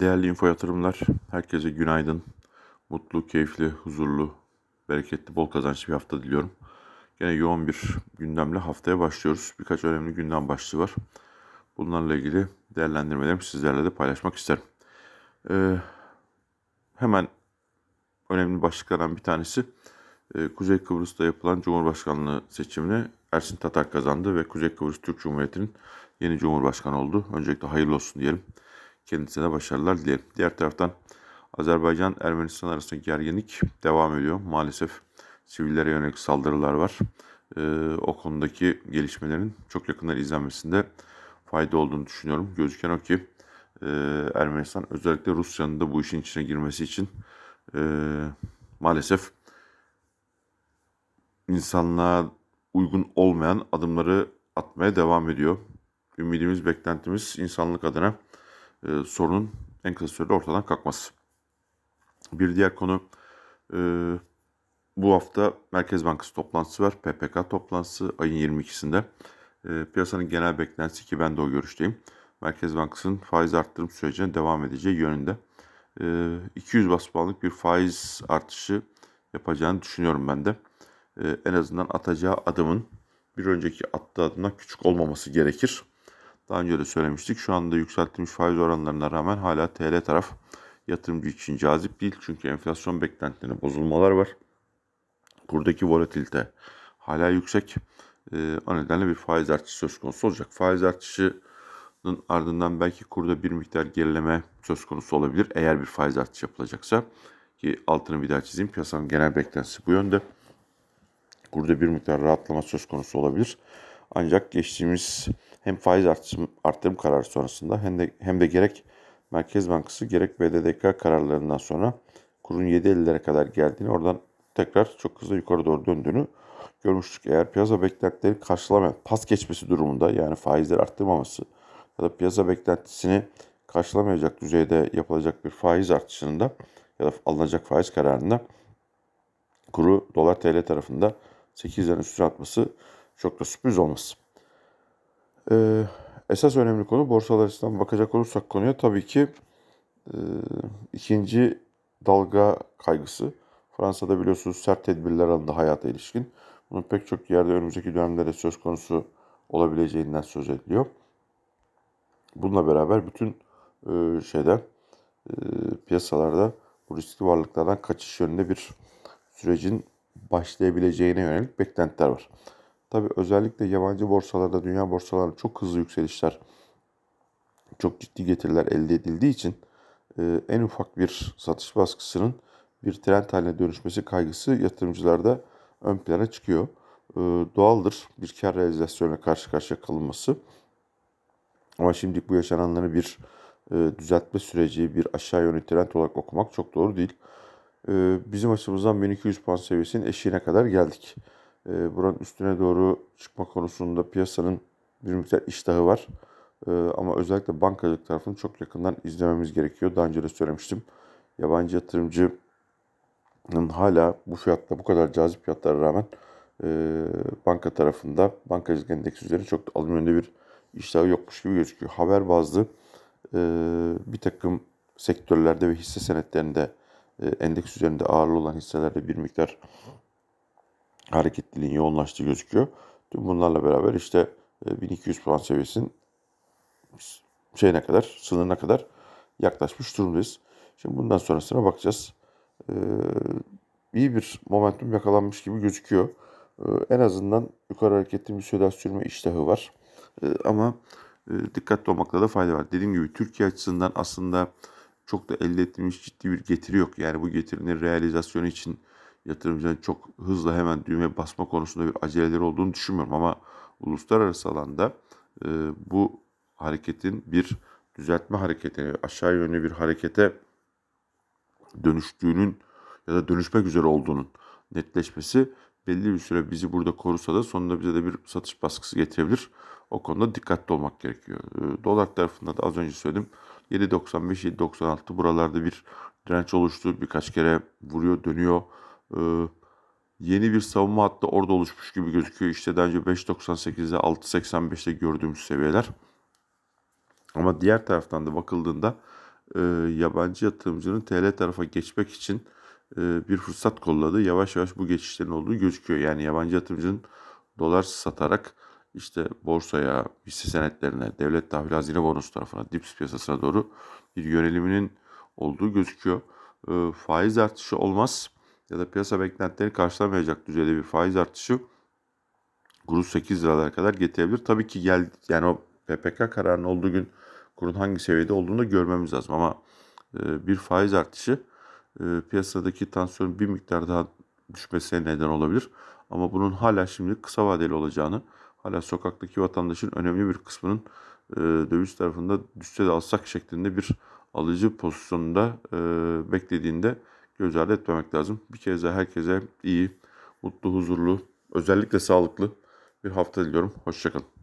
Değerli info yatırımlar, herkese günaydın. Mutlu, keyifli, huzurlu, bereketli, bol kazançlı bir hafta diliyorum. Yine yoğun bir gündemle haftaya başlıyoruz. Birkaç önemli gündem başlığı var. Bunlarla ilgili değerlendirmelerimi sizlerle de paylaşmak isterim. Ee, hemen önemli başlıklardan bir tanesi e, Kuzey Kıbrıs'ta yapılan Cumhurbaşkanlığı seçimini Ersin Tatar kazandı ve Kuzey Kıbrıs Türk Cumhuriyeti'nin yeni Cumhurbaşkanı oldu. Öncelikle hayırlı olsun diyelim. Kendisine başarılar dilerim. Diğer taraftan Azerbaycan Ermenistan arasındaki gerginlik devam ediyor. Maalesef sivillere yönelik saldırılar var. Ee, o konudaki gelişmelerin çok yakından izlenmesinde fayda olduğunu düşünüyorum. Gözüken o ki e, Ermenistan özellikle Rusya'nın da bu işin içine girmesi için e, maalesef insanlığa uygun olmayan adımları atmaya devam ediyor. Ümidimiz, beklentimiz insanlık adına e, sorunun en kısa sürede ortadan kalkması. Bir diğer konu e, bu hafta Merkez Bankası toplantısı var. PPK toplantısı ayın 22'sinde. E, piyasanın genel beklentisi ki ben de o görüşteyim. Merkez Bankası'nın faiz arttırım sürecine devam edeceği yönünde. E, 200 bas puanlık bir faiz artışı yapacağını düşünüyorum ben de. E, en azından atacağı adımın bir önceki attığı adımdan küçük olmaması gerekir. Daha önce de söylemiştik. Şu anda yükseltilmiş faiz oranlarına rağmen hala TL taraf yatırımcı için cazip değil. Çünkü enflasyon beklentilerine bozulmalar var. Kurdaki volatilite hala yüksek. Ee, o nedenle bir faiz artışı söz konusu olacak. Faiz artışının ardından belki kurda bir miktar gerileme söz konusu olabilir. Eğer bir faiz artışı yapılacaksa ki altını bir daha çizeyim. Piyasanın genel beklentisi bu yönde. Kurda bir miktar rahatlama söz konusu olabilir. Ancak geçtiğimiz hem faiz artırım, arttırım kararı sonrasında hem de, hem de gerek Merkez Bankası gerek BDDK kararlarından sonra kurun 7.50'lere kadar geldiğini oradan tekrar çok hızlı yukarı doğru döndüğünü görmüştük. Eğer piyasa beklentileri karşılamayan pas geçmesi durumunda yani faizleri arttırmaması ya da piyasa beklentisini karşılamayacak düzeyde yapılacak bir faiz artışında ya da alınacak faiz kararında kuru dolar TL tarafında 8'lerin üstüne atması çok da sürpriz olmaz. Ee, esas önemli konu borsalar açısından bakacak olursak konuya tabii ki e, ikinci dalga kaygısı. Fransa'da biliyorsunuz sert tedbirler alındı hayata ilişkin. Bunun pek çok yerde önümüzdeki dönemlerde söz konusu olabileceğinden söz ediliyor. Bununla beraber bütün e, şeyde e, piyasalarda bu riskli varlıklardan kaçış yönünde bir sürecin başlayabileceğine yönelik beklentiler var. Tabii özellikle yabancı borsalarda, dünya borsalarında çok hızlı yükselişler, çok ciddi getiriler elde edildiği için e, en ufak bir satış baskısının bir trend haline dönüşmesi kaygısı yatırımcılarda ön plana çıkıyor. E, doğaldır bir kar realizasyonuna karşı karşıya kalınması. Ama şimdi bu yaşananları bir e, düzeltme süreci, bir aşağı yönlü trend olarak okumak çok doğru değil. Bizim açımızdan 1200 puan seviyesinin eşiğine kadar geldik e, buranın üstüne doğru çıkma konusunda piyasanın bir miktar iştahı var. E, ama özellikle bankacılık tarafını çok yakından izlememiz gerekiyor. Daha önce de söylemiştim. Yabancı yatırımcının hala bu fiyatta bu kadar cazip fiyatlara rağmen e, banka tarafında bankacılık endeksi üzeri çok da alım yönünde bir iştahı yokmuş gibi gözüküyor. Haber bazlı e, bir takım sektörlerde ve hisse senetlerinde e, endeks üzerinde ağırlı olan hisselerde bir miktar hareketliliğin yoğunlaştığı gözüküyor. Tüm bunlarla beraber işte 1200 e, puan seviyesinin şeyine kadar, sınırına kadar yaklaşmış durumdayız. Şimdi bundan sonrasına bakacağız. Ee, iyi bir momentum yakalanmış gibi gözüküyor. Ee, en azından yukarı hareketli bir süre sürme iştahı var. Ee, ama e, dikkatli olmakta da fayda var. Dediğim gibi Türkiye açısından aslında çok da elde ettiğimiz ciddi bir getiri yok. Yani bu getirinin realizasyonu için yatırımcıların çok hızlı hemen düğme basma konusunda bir aceleleri olduğunu düşünmüyorum ama uluslararası alanda e, bu hareketin bir düzeltme hareketine, aşağı yönlü bir harekete dönüştüğünün ya da dönüşmek üzere olduğunun netleşmesi belli bir süre bizi burada korusa da sonunda bize de bir satış baskısı getirebilir. O konuda dikkatli olmak gerekiyor. E, dolar tarafında da az önce söyledim 7.95-7.96 buralarda bir direnç oluştu. Birkaç kere vuruyor, dönüyor e, yeni bir savunma hattı orada oluşmuş gibi gözüküyor. İşte daha önce 5.98'de 6.85'te gördüğümüz seviyeler. Ama diğer taraftan da bakıldığında e, yabancı yatırımcının TL tarafa geçmek için e, bir fırsat kolladı. Yavaş yavaş bu geçişlerin olduğu gözüküyor. Yani yabancı yatırımcının dolar satarak işte borsaya, hisse senetlerine, devlet tahvili hazine bonosu tarafına, dips piyasasına doğru bir yöneliminin olduğu gözüküyor. E, faiz artışı olmaz ya da piyasa beklentilerini karşılamayacak düzeyde bir faiz artışı kuru 8 liralara kadar getirebilir. Tabii ki gel yani o PPK kararının olduğu gün kurun hangi seviyede olduğunu da görmemiz lazım ama e, bir faiz artışı e, piyasadaki tansiyonun bir miktar daha düşmesine neden olabilir. Ama bunun hala şimdi kısa vadeli olacağını, hala sokaktaki vatandaşın önemli bir kısmının e, döviz tarafında düşse de alsak şeklinde bir alıcı pozisyonunda e, beklediğinde göz ardı etmemek lazım. Bir kez daha herkese iyi, mutlu, huzurlu, özellikle sağlıklı bir hafta diliyorum. Hoşçakalın.